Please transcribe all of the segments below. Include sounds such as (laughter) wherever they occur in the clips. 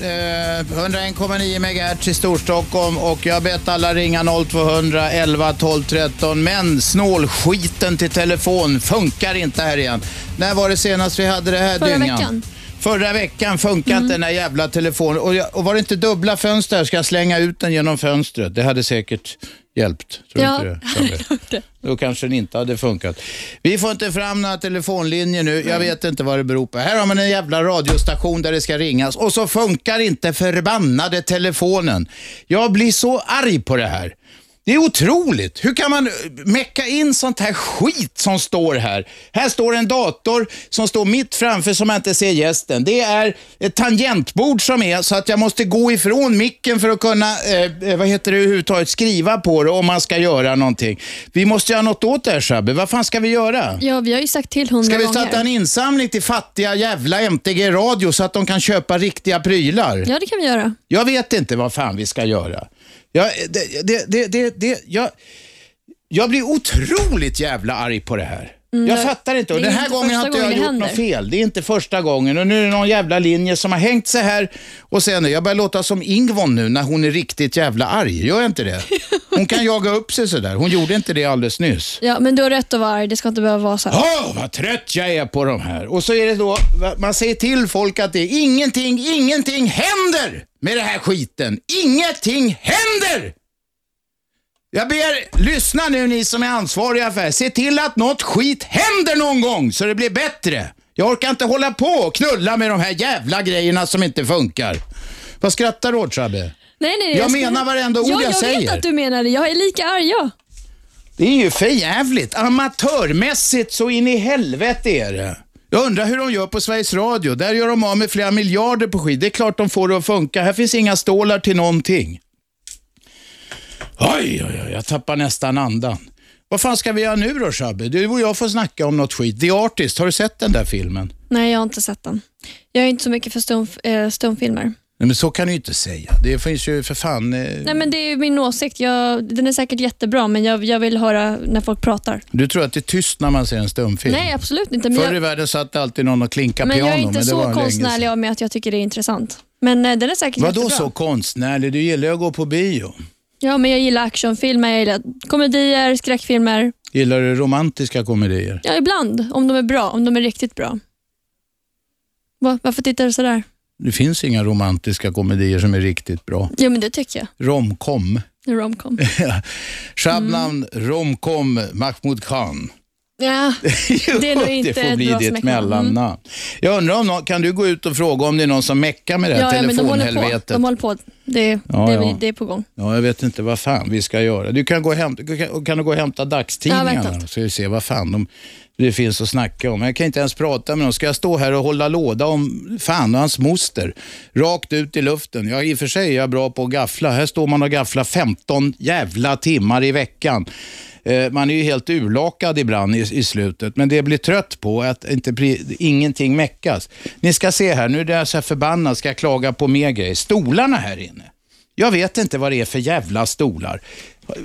Eh, 101,9 MHz i Storstockholm och jag har bett alla ringa 0200 11 12 13 men snålskiten till telefon funkar inte här igen. När var det senast vi hade det här Förra dyngan? veckan. Förra veckan funkar inte den här jävla telefonen. Och, jag, och var det inte dubbla fönster ska jag slänga ut den genom fönstret. Det hade säkert hjälpt. Tror Ja, inte (laughs) det? Då kanske den inte hade funkat. Vi får inte fram några telefonlinjer nu. Jag vet inte vad det beror på. Här har man en jävla radiostation där det ska ringas och så funkar inte förbannade telefonen. Jag blir så arg på det här. Det är otroligt. Hur kan man eh, mecka in sånt här skit som står här? Här står en dator som står mitt framför som jag inte ser gästen. Det är ett tangentbord som är så att jag måste gå ifrån micken för att kunna, eh, eh, vad heter det överhuvudtaget, skriva på det om man ska göra någonting. Vi måste göra något åt det här Shabbe. Vad fan ska vi göra? Ja, vi har ju sagt till hundra Ska vi gånger. starta en insamling till fattiga jävla MTG Radio så att de kan köpa riktiga prylar? Ja, det kan vi göra. Jag vet inte vad fan vi ska göra. Jag, det, det, det, det, det, jag, jag blir otroligt jävla arg på det här. Mm, jag fattar inte. Och den här gången har inte jag gjort händer. något fel. Det är inte första gången. Och nu är det någon jävla linje som har hängt sig här. Och sen, jag börjar låta som Ingvon nu när hon är riktigt jävla arg. Gör jag inte det? Hon kan (laughs) jaga upp sig sådär. Hon gjorde inte det alldeles nyss. Ja, men du har rätt att vara arg. Det ska inte behöva vara så här. Åh, vad trött jag är på de här. Och så är det då, man säger till folk att det är ingenting, ingenting händer med det här skiten. Ingenting händer! Jag ber, lyssna nu ni som är ansvariga för det. Se till att något skit händer någon gång så det blir bättre. Jag orkar inte hålla på och knulla med de här jävla grejerna som inte funkar. Vad skrattar du åt Shabbe? Nej, nej, Jag ska- menar varenda ord ja, jag jag säger. vet att du menar det. Jag är lika arg, ja. Det är ju för jävligt. Amatörmässigt så in i helvete är det. Jag undrar hur de gör på Sveriges Radio. Där gör de av med flera miljarder på skit. Det är klart de får det att funka. Här finns inga stålar till någonting. Oj, oj, oj, jag tappar nästan andan. Vad fan ska vi göra nu då Shabbe? Du och jag får snacka om något skit. The Artist, har du sett den där filmen? Nej, jag har inte sett den. Jag är inte så mycket för äh, stumfilmer. Nej, men så kan du ju inte säga. Det finns ju för fan... Eh, Nej, men det är ju min åsikt. Jag, den är säkert jättebra, men jag, jag vill höra när folk pratar. Du tror att det är tyst när man ser en stumfilm? Nej, absolut inte. Men Förr i jag, världen satt alltid någon och klinkade men piano, jag är inte men det så konstnärlig av mig att jag tycker det är intressant. Men eh, den är säkert Vadå jättebra. så konstnärlig? Du gillar ju att gå på bio. Ja, men jag gillar actionfilmer, jag gillar komedier, skräckfilmer. Gillar du romantiska komedier? Ja, ibland. Om de är bra, om de är riktigt bra. Va, varför tittar du sådär? Det finns inga romantiska komedier som är riktigt bra. Ja, men det tycker jag. Romcom. Romcom. (laughs) Shabnam Mm. Romcom Mahmoud Khan. Ja, (laughs) det är nog inte det får bli ditt smeknamn. Mm. mellannamn. Jag undrar om någon, kan du gå ut och fråga om det är någon som meckar med det här ja, ja, men de håller på. telefonhelvetet? De håller på. Det, Ja, det, ja. det är på gång. Ja, jag vet inte vad fan vi ska göra. Du kan gå och hämta, kan, kan du gå och hämta Ja, dagstidningarna vänta. så vi ser vad fan de, det finns att snacka om. Jag kan inte ens prata med dem. Ska jag stå här och hålla låda om fan och hans moster? Rakt ut i luften. Jag, I och för sig är jag bra på att gaffla. Här står man och gafflar 15 jävla timmar i veckan. Eh, man är ju helt urlakad ibland i, i slutet, men det blir trött på att inte, ingenting meckas. Ni ska se här, nu är jag så här förbannad, ska jag klaga på mer grejer. Stolarna här inne. Jag vet inte vad det är för jävla stolar.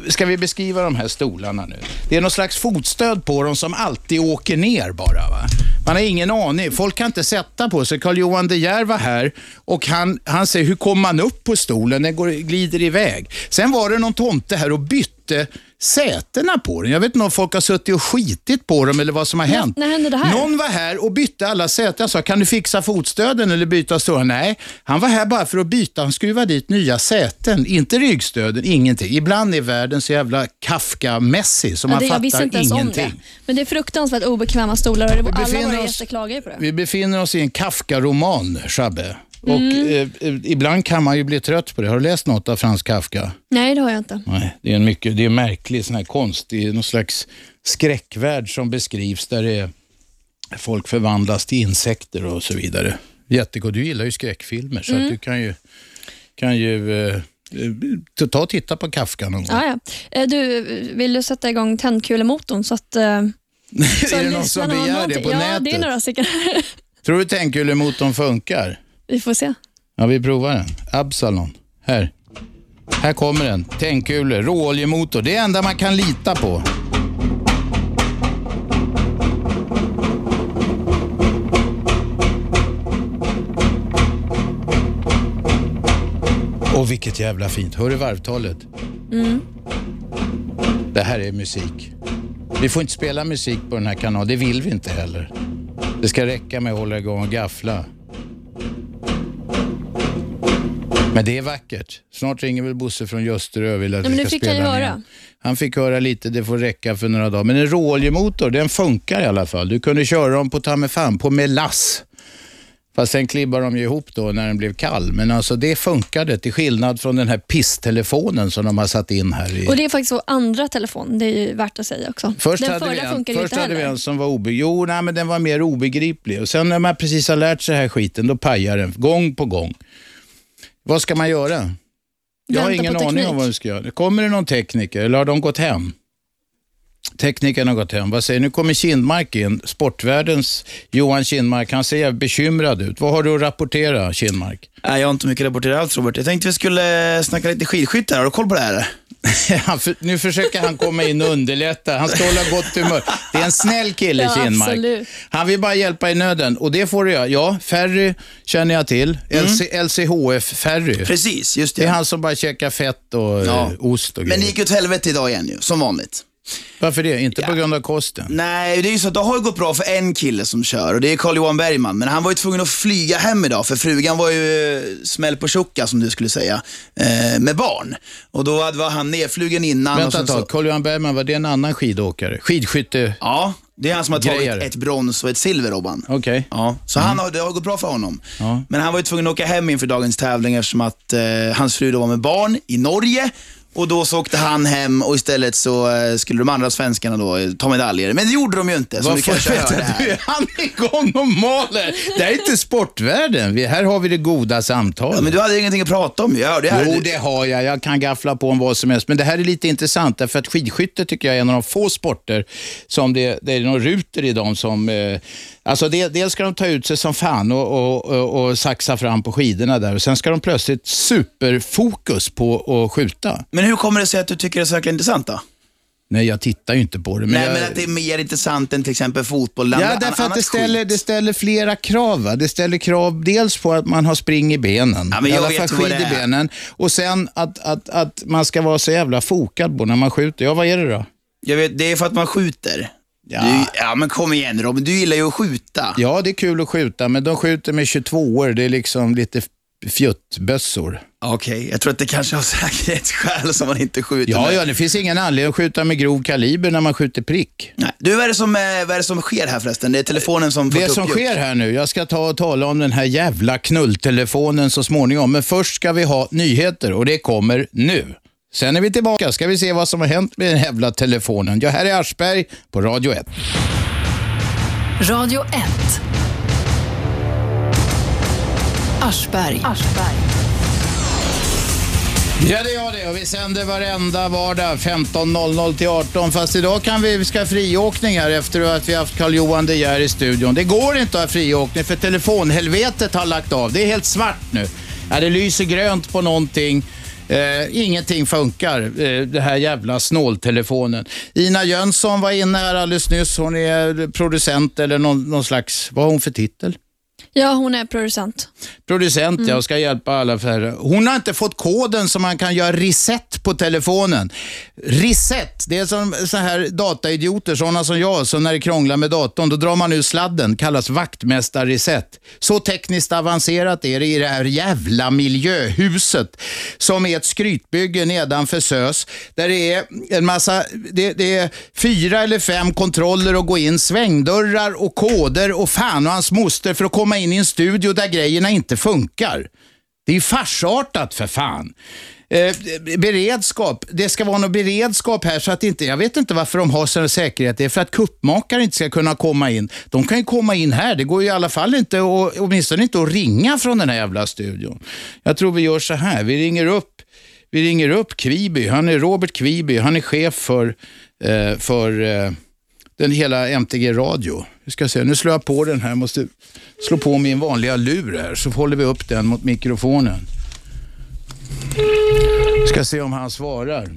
Ska vi beskriva de här stolarna nu? Det är någon slags fotstöd på dem som alltid åker ner bara. Va? Man har ingen aning. Folk kan inte sätta på sig. Carl-Johan De Geer var här och han, han säger, hur kommer man upp på stolen? Den går, glider iväg. Sen var det någon tomte här och bytte sätena på den. Jag vet inte om folk har suttit och skitit på dem eller vad som har hänt. när hände det här? Någon var här och bytte alla säten. Jag sa, kan du fixa fotstöden eller byta stolar? Nej, han var här bara för att byta. Han skruvar dit nya säten, inte ryggstöden, ingenting. Ibland är världen så jävla Kafka-mässig så Ja, man det, jag fattar inte ens om ingenting. det. Men det är fruktansvärt obekväma stolar och alla våra oss- gäster klagar ju på det. Vi befinner oss i en Kafka-roman, Shabbe. Och Mm. eh, ibland kan man ju bli trött på det. Har du läst något av Frans Kafka? Nej, det har jag inte. Nej, det är en mycket, det är en märklig sån här konst. Det är någon slags skräckvärld som beskrivs där det är, folk förvandlas till insekter och så vidare. Jättegott. Du gillar ju skräckfilmer så Mm. att du kan ju, kan ju eh, eh, ta och titta på Kafka någon gång. Ja, ja. Eh, Du, vill du sätta igång tändkulemotorn så att... eh, (laughs) så är det någon som begär det på ja, nätet? det är några stycken. Tror du tändkulemotorn funkar? Vi får se. Ja, vi provar den. Absalon. Här. Här kommer den. Tändkulor, råoljemotor. Det är det enda man kan lita på. Och vilket jävla fint. Hör du varvtalet? Mm. Det här är musik. Vi får inte spela musik på den här kanalen. Det vill vi inte heller. Det ska räcka med att hålla igång och gaffla. Men det är vackert. Snart ringer väl Bosse från Ljusterö och vill att men vi ska fick han spela ju höra. Han fick höra lite, det får räcka för några dagar. Men en råoljemotor, den funkar i alla fall. Du kunde köra dem på ta fan, på melass. Fast sen klibbar de ju ihop då när den blev kall. Men alltså det funkade till skillnad från den här pisstelefonen som de har satt in här. I... Och Det är faktiskt vår andra telefon, det är ju värt att säga också. Först den hade vi förra en, funkar ju först inte hade vi heller. en som var. Jo, nej, men den var mer obegriplig. Och sen när man precis har lärt sig den här skiten, då pajar den gång på gång. Vad ska man göra? Jag har Vänta ingen aning om vad vi ska göra. Kommer det någon tekniker eller har de gått hem? Teknikern har gått hem. Vad säger Nu kommer Kindmark in, sportvärldens Johan Kindmark. Han ser bekymrad ut. Vad har du att rapportera, Kindmark? Nej, jag har inte mycket att rapportera alls Robert. Jag tänkte vi skulle snacka lite skidskytte här. Har du koll på det här? (laughs) Nu försöker han komma in och underlätta. Han ska hålla gott humör. Det är en snäll kille, Ja, Kindmark. absolut. Han vill bara hjälpa i nöden och det får du göra. Ja, Ferry känner jag till. LC, LCHF Ferry. Precis, just det. Det är han som bara käkar fett och Ja. eh, ost och Men grejer. det gick åt helvete idag igen ju, som vanligt. Varför det? Inte på Ja. grund av kosten? Nej, det är ju så att det har gått bra för en kille som kör och det är Carl-Johan Bergman. Men han var ju tvungen att flyga hem idag för frugan var ju eh, smäll på tjocka som du skulle säga, eh, med barn. Och då var han nedflugen innan. Vänta ett tag, så, Carl-Johan Bergman, var det en annan skidåkare? Skidskytte? Ja, det är han som har tagit Grejer. ett brons och ett silver, Robban. Okej. Ja, så han har, det har gått bra för honom. Ja. Men han var ju tvungen att åka hem inför dagens tävling eftersom att eh, hans fru då var med barn i Norge. Och då så åkte han hem och istället så eh, skulle de andra svenskarna då eh, ta medaljer. Men det gjorde de ju inte, hörde vänta, här. du, (laughs) han är igång och maler. Det här är inte sportvärlden. Vi, här har vi det goda samtalet. Ja, men du hade ingenting att prata om. Jag hörde här. Jo, det har jag. Jag kan gaffla på om vad som helst. Men det här är lite intressant, därför att skidskytte tycker jag är en av de få sporter som det, det är några ruter i dem som... Eh, alltså det, dels ska de ta ut sig som fan och, och, och, och saxa fram på skidorna där. Och sen ska de plötsligt superfokus på att skjuta. Men hur kommer det sig att du tycker det är så jäkla intressant då? Nej, jag tittar ju inte på det. Men Nej, jag, men att det är mer intressant än till exempel fotboll. Ja, därför att det ställer, det ställer flera krav. Va? Det ställer krav dels på att man har spring i benen, Ja, men i jag alla vet fall skid i benen. Och sen att, att, att man ska vara så jävla fokad på när man skjuter. Ja, vad är det då? Jag vet, det är för att man skjuter. Ja. Du, ja, men kom igen Robin, du gillar ju att skjuta. Ja, det är kul att skjuta, men de skjuter med 22 år. Det är liksom lite fjuttbössor. Okej, jag tror att det kanske har (laughs) säkerhetsskäl som man inte skjuter Ja, med. ja, det finns ingen anledning att skjuta med grov kaliber när man skjuter prick. Nej. Du, vad är, det som, eh, vad är det som sker här förresten? Det är telefonen som Det som sker här nu, jag ska ta och tala om den här jävla knulltelefonen så småningom, men först ska vi ha nyheter och det kommer nu. Sen är vi tillbaka, ska vi se vad som har hänt med den jävla telefonen. Jag här är Aschberg på Radio 1. Radio 1. Aschberg. Ja, det gör det och vi sänder varenda vardag 15.00 till 18. Fast idag kan vi, vi ska ha friåkning här efter att vi haft Carl-Johan De Geer i studion. Det går inte att ha friåkning för telefonhelvetet har lagt av. Det är helt svart nu. Ja, det lyser grönt på någonting. Eh, ingenting funkar, eh, det här jävla snåltelefonen. Ina Jönsson var inne här alldeles nyss. Hon är producent eller någon, någon slags, vad har hon för titel? Ja, hon är producent. Producent, Mm. ja, och ska hjälpa alla. För Hon har inte fått koden så man kan göra reset på telefonen. Reset, det är som så här dataidioter, sådana som jag, så när det krånglar med datorn, då drar man ur sladden, kallas vaktmästarreset. Så tekniskt avancerat är det i det här jävla miljöhuset, som är ett skrytbygge nedanför SÖS, där det är en massa, det, det är fyra eller fem kontroller att gå in, svängdörrar och koder och fan och hans moster för att komma in i en studio där grejerna inte funkar. Det är ju farsartat för fan. Eh, beredskap, det ska vara någon beredskap här så att inte, jag vet inte varför de har sån säkerhet. Det är för att kuppmakare inte ska kunna komma in. De kan ju komma in här, det går ju i alla fall inte, och, åtminstone inte att ringa från den här jävla studion. Jag tror vi gör så här, vi ringer upp, vi ringer upp Kviby, han är Robert Kviby, han är chef för, eh, för eh, den hela MTG Radio. Vi ska se, nu slår jag på den här, måste slå på min vanliga lur här så håller vi upp den mot mikrofonen. Ska se om han svarar.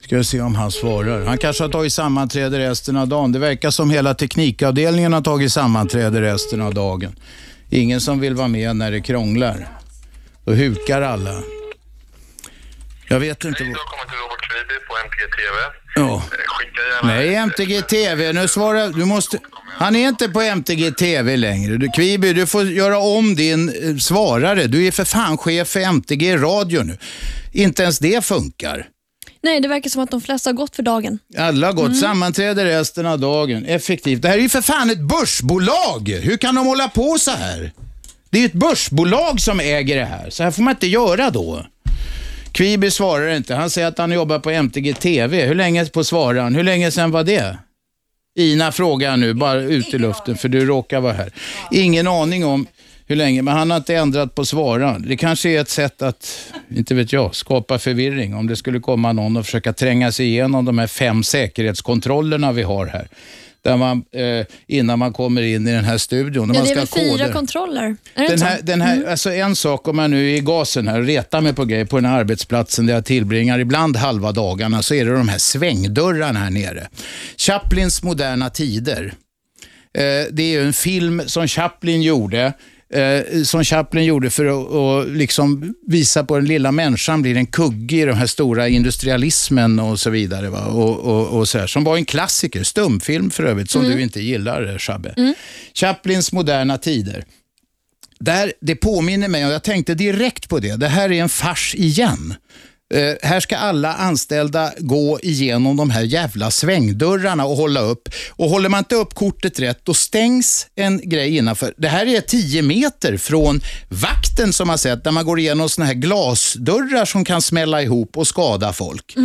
Ska se om han svarar. Han kanske har tagit sammanträde resten av dagen. Det verkar som hela teknikavdelningen har tagit sammanträde resten av dagen. Ingen som vill vara med när det krånglar. Då hukar alla. Jag vet inte. Hej, kommit till Robert Kviby på MTG TV. Ja. Eh, Skicka gärna... Nej, MTG TV. Nu svarar du. måste... Han är inte på MTG TV längre. Du, Kviby, du får göra om din eh, svarare. Du är för fan chef för MTG Radio nu. Inte ens det funkar. Nej, det verkar som att de flesta har gått för dagen. Alla har gått sammanträde resten av dagen. Effektivt. Det här är ju för fan ett börsbolag. Hur kan de hålla på så här? Det är ju ett börsbolag som äger det här. Så här får man inte göra då. Kviby svarar inte. Han säger att han jobbar på MTG TV. Hur länge på svarar han? Hur länge sedan var det? Ina frågar nu, bara ut i luften, för du råkar vara här. Ingen aning om hur länge, men han har inte ändrat på svaran. Det kanske är ett sätt att, inte vet jag, skapa förvirring. Om det skulle komma någon och försöka tränga sig igenom de här fem säkerhetskontrollerna vi har här. Där man, eh, innan man kommer in i den här studion. Ja, det är väl fyra koder. kontroller? Är Den här, den här, alltså en sak om man nu är i gasen här och retar mig på grejer på den här arbetsplatsen där jag tillbringar ibland halva dagarna så är det de här svängdörrarna här nere. Chaplins moderna tider. Eh, det är en film som Chaplin gjorde eh, som Chaplin gjorde för att, att liksom visa på den lilla människan blir en kugge i den här stora industrialismen och så vidare. Va? Och, och, och så här, som var en klassiker, stumfilm för övrigt, som du inte gillar eh, Shabbe. Chaplins moderna tider. Där, det påminner mig, och jag tänkte direkt på det, det här är en fars igen. Eh, här ska alla anställda gå igenom de här jävla svängdörrarna och hålla upp. Och håller man inte upp kortet rätt, då stängs en grej innanför. Det här är 10 meter från vakten som har sett, där man går igenom såna här glasdörrar som kan smälla ihop och skada folk.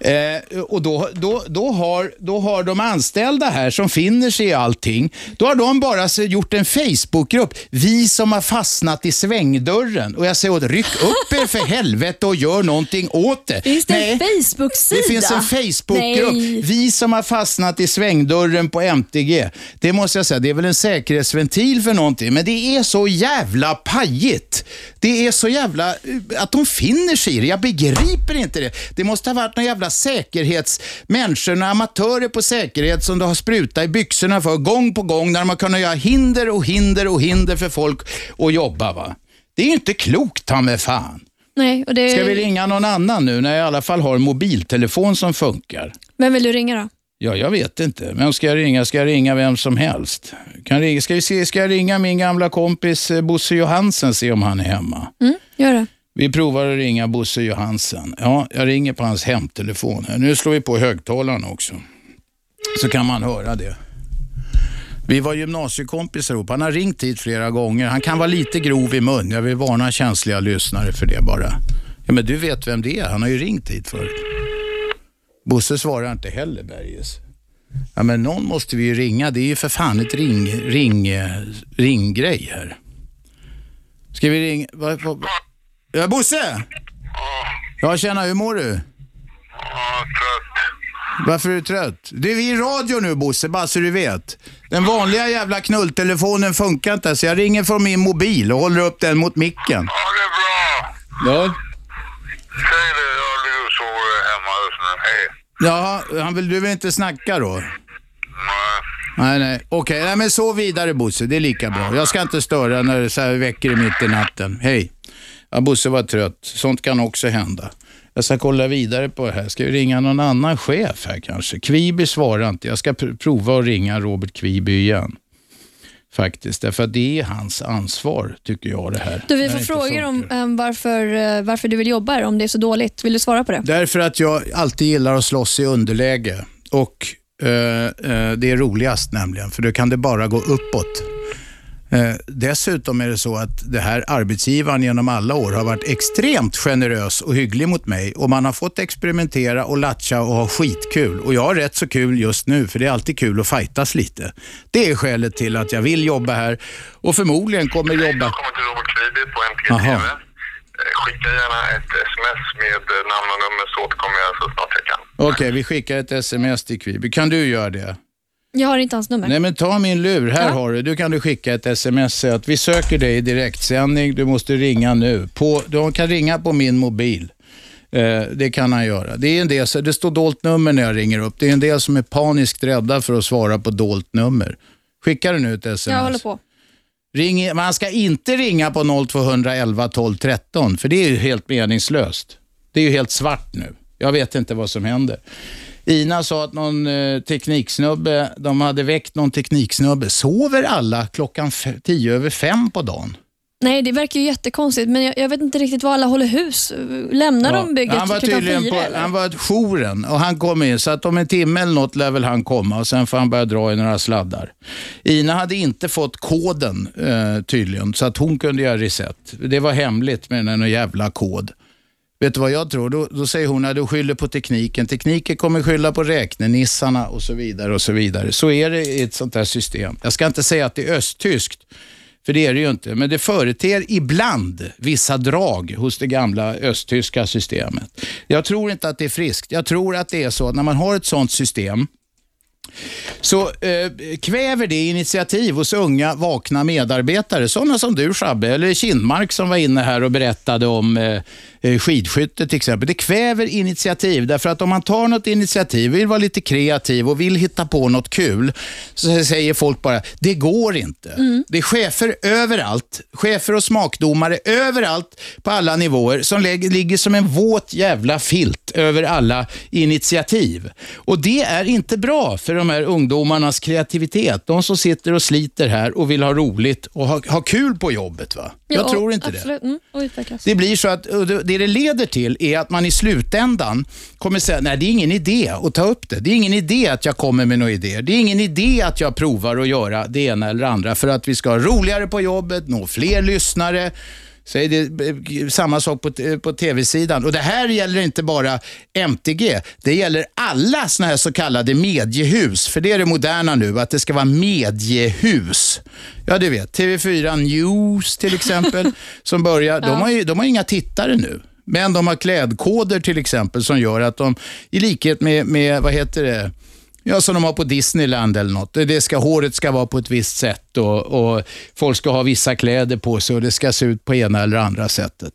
Eh, och då, då, då, har, då har de anställda här som finner sig i allting, då har de bara gjort en Facebookgrupp. Vi som har fastnat i svängdörren. Och jag säger åt ryck upp er för helvete och gör någonting åt det. Finns det en Nej, Facebook-sida? det finns en Facebookgrupp. Vi som har fastnat i svängdörren på MTG. Det måste jag säga, det är väl en säkerhetsventil för någonting, men det är så jävla pajigt. Det är så jävla... Att de finner sig i det. Jag begriper inte det. Det måste ha varit några jävla säkerhetsmänniskor, några amatörer på säkerhet som det har sprutat i byxorna för gång på gång när de har kunnat göra hinder och hinder och hinder för folk att jobba. Va? Det är ju inte klokt, ta mig fan. Nej, och det... Ska vi ringa någon annan nu när jag i alla fall har en mobiltelefon som funkar? Vem vill du ringa då? Ja, jag vet inte. Vem ska jag ringa? Ska jag ringa vem som helst? Kan ringa, ska, vi se, ska jag ringa min gamla kompis eh, Bosse Johansen se om han är hemma? Mm, gör det. Vi provar att ringa Bosse Johansen. Ja, jag ringer på hans hemtelefon. Här. Nu slår vi på högtalaren också. Så kan man höra det. Vi var gymnasiekompisar ihop. Han har ringt hit flera gånger. Han kan vara lite grov i mun. Jag vill varna känsliga lyssnare för det bara. Ja, men du vet vem det är. Han har ju ringt hit förut. Bosse svarar inte heller, Berges. Ja, men någon måste vi ju ringa. Det är ju för fan ett ring, ring, ringgrej här. Ska vi ringa? Ja, Bosse! Ja, tjena, hur mår du? Ja, trött. Varför är du trött? Det är vi i radio nu Bosse, bara så du vet. Den vanliga jävla knulltelefonen funkar inte, så jag ringer från min mobil och håller upp den mot micken. Ja, det är bra. Ja. Säg det, jag ligger och sover hemma just nu. Hej. Jaha, han vill, du vill inte snacka då? Nej. Nej, nej. Okej, nej, men så vidare Bosse, det är lika bra. Jag ska inte störa när det så här väcker i mitt i natten. Hej. Ja, Bosse var trött. Sånt kan också hända. Jag ska kolla vidare på det här. Ska vi ringa någon annan chef här kanske? Kviby svarar inte. Jag ska pr- prova att ringa Robert Kviby igen. Faktiskt, därför att det är hans ansvar, tycker jag det här. Du, vi får frågor om funkar. em, varför, eh, varför du vill jobba här, om det är så dåligt. Vill du svara på det? Därför att jag alltid gillar att slåss i underläge. Och eh, eh, det är roligast nämligen, för då kan det bara gå uppåt. Eh, dessutom är det så att det här arbetsgivaren genom alla år har varit extremt generös och hygglig mot mig och man har fått experimentera och latcha och ha skitkul. Och jag har rätt så kul just nu för det är alltid kul att fightas lite. Det är skälet till att jag vill jobba här och förmodligen kommer jobba... Jag kommer till Robert Kviby på MTG. TV. Eh, Skicka gärna ett sms med namn och nummer så återkommer jag så snart jag kan. Okej, vi skickar ett sms till Kviby. Kan du göra det? Jag har inte hans nummer. Nej men ta min lur, här Ja. har du. Du kan du skicka ett sms att vi söker dig i direktsändning, du måste ringa nu. På, du kan ringa på min mobil. Eh, det kan han göra. Det, är en del, det står dolt nummer när jag ringer upp. Det är en del som är paniskt rädda för att svara på dolt nummer. Skickar du nu ett sms? Jag håller på. Ring, man ska inte ringa på 0211 12 13, för det är ju helt meningslöst. Det är ju helt svart nu. Jag vet inte vad som händer. Ina sa att någon eh, tekniksnubbe, de hade väckt någon tekniksnubbe. Sover alla klockan tio över fem på dagen? Nej, det verkar ju jättekonstigt, men jag, jag vet inte riktigt var alla håller hus. Lämnar de bygget han var tydligen fyra? på, eller? han var jouren och han kom in så att om en timme eller något lär väl han komma och sen får han börja dra i några sladdar. Ina hade inte fått koden eh, tydligen så att hon kunde göra reset. Det var hemligt med den jävla kod. Vet du vad jag tror? Då, då säger hon att du skyller på tekniken. Tekniken kommer skylla på räknenissarna och så vidare. och Så vidare. Så är det i ett sånt här system. Jag ska inte säga att det är östtyskt, för det är det ju inte. Men det företer ibland vissa drag hos det gamla östtyska systemet. Jag tror inte att det är friskt. Jag tror att det är så att när man har ett sånt system så eh, kväver det initiativ hos unga vakna medarbetare, sådana som du Shabbe, eller Kindmark som var inne här och berättade om eh, eh, skidskytte till exempel. Det kväver initiativ, därför att om man tar något initiativ, vill vara lite kreativ och vill hitta på något kul, så säger folk bara, det går inte. Det är chefer överallt, chefer och smakdomare överallt på alla nivåer som ligger som en våt jävla filt över alla initiativ. Och det är inte bra för de här ungdomarnas kreativitet. De som sitter och sliter här och vill ha roligt och ha, ha kul på jobbet. va? Jag Ja, tror inte det. absolut. Mm, och utvecklas. Det blir så att det det det leder till är att man i slutändan kommer säga, nej det är ingen idé att ta upp det. Det är ingen idé att jag kommer med några idéer. Det är ingen idé att jag provar att göra det ena eller andra för att vi ska ha roligare på jobbet, nå fler lyssnare. Säg det, eh, samma sak på, t- på tv-sidan. Och Det här gäller inte bara MTG. Det gäller alla såna här så kallade mediehus. För det är det moderna nu, att det ska vara mediehus. Ja, du vet. TV4 News till exempel, (laughs) som börjar. De, har ju, de har inga tittare nu. Men de har klädkoder till exempel som gör att de, i likhet med, med vad heter det, Ja, som de har på Disneyland eller något. Det ska, håret ska vara på ett visst sätt och, och folk ska ha vissa kläder på sig och det ska se ut på ena eller andra sättet.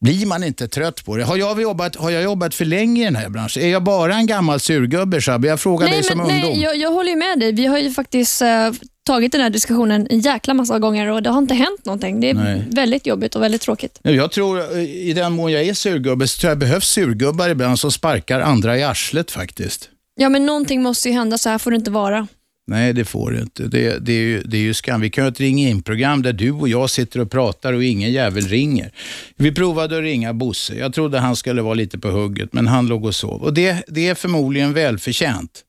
Blir man inte trött på det? Har jag jobbat, har jag jobbat för länge i den här branschen? Är jag bara en gammal surgubbe, Shabbe? Jag frågar dig som men, ungdom. nej jag, jag håller ju med dig. Vi har ju faktiskt eh, tagit den här diskussionen en jäkla massa gånger och det har inte hänt någonting. Det är Nej. väldigt jobbigt och väldigt tråkigt. Jag tror, eh, i den mån jag är surgubbe, så tror jag behövs surgubbar ibland som sparkar andra i arslet faktiskt. Ja, men någonting måste ju hända. Så här får det inte vara. Nej, det får det inte. Det, det, är ju, det är ju skam. Vi kan ha ett ring-in-program där du och jag sitter och pratar och ingen jävel ringer. Vi provade att ringa Bosse. Jag trodde han skulle vara lite på hugget, men han låg och sov. Och det, det är förmodligen välförtjänt.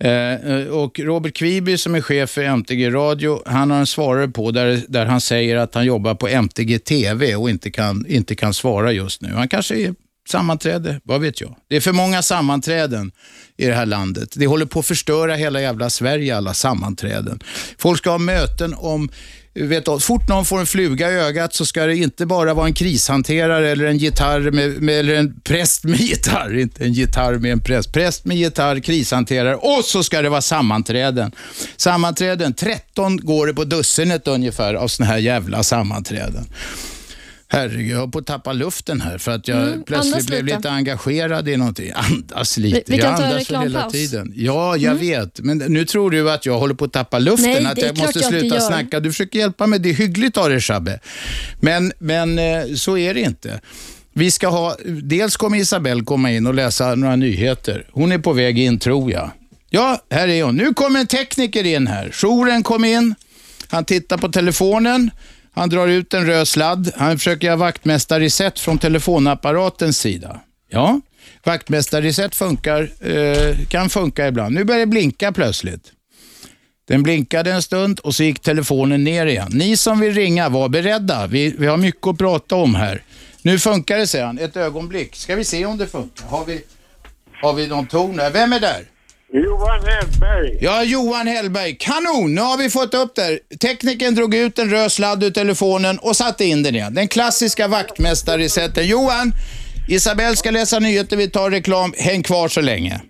Eh, och Robert Kviby som är chef för MTG Radio, han har en svarare på där, där han säger att han jobbar på MTG TV och inte kan, inte kan svara just nu. Han kanske är sammanträde, vad vet jag. Det är för många sammanträden i det här landet. Det håller på att förstöra hela jävla Sverige, alla sammanträden. Folk ska ha möten om Vet du, fort någon får en fluga i ögat så ska det inte bara vara en krishanterare eller en gitarr med, med, eller en präst med (laughs) gitarr, inte en gitarr med en präst. Präst med gitarr, krishanterare och så ska det vara sammanträden. Sammanträden, 13 går det på dussinet ungefär av såna här jävla sammanträden. Herregud, jag har på att tappa luften här för att jag Mm, plötsligt blev lite. lite engagerad i någonting. (laughs) Andas lite. Vi- vi kan jag ta en andas väl hela. Mm. tiden. Ja, jag vet. Men nu tror du att jag håller på att tappa luften, Nej, att jag måste jag sluta snacka. Du försöker hjälpa mig. Det är hyggligt av dig, Shabbe. Men, men eh, så är det inte. Vi ska ha, dels kommer Isabelle komma in och läsa några nyheter. Hon är på väg in, tror jag. Ja, här är hon. Nu kommer en tekniker in här. Jouren kom in. Han tittar på telefonen. Han drar ut en röd sladd. Han försöker göra vaktmästarreset från telefonapparatens sida. Ja, vaktmästarreset funkar, eh, kan funka ibland. Nu börjar det blinka plötsligt. Den blinkade en stund och så gick telefonen ner igen. Ni som vill ringa, var beredda. Vi, vi har mycket att prata om här. Nu funkar det, säger han. Ett ögonblick. Ska vi se om det funkar. Har vi, har vi någon ton här? Vem är där? Johan Hellberg. Ja, Johan Hellberg. Kanon! Nu har vi fått upp där. Tekniken drog ut en röd sladd ur telefonen och satte in den igen. Den klassiska vaktmästarrecepten. Johan, Isabelle ska läsa nyheter. Vi tar reklam. Häng kvar så länge.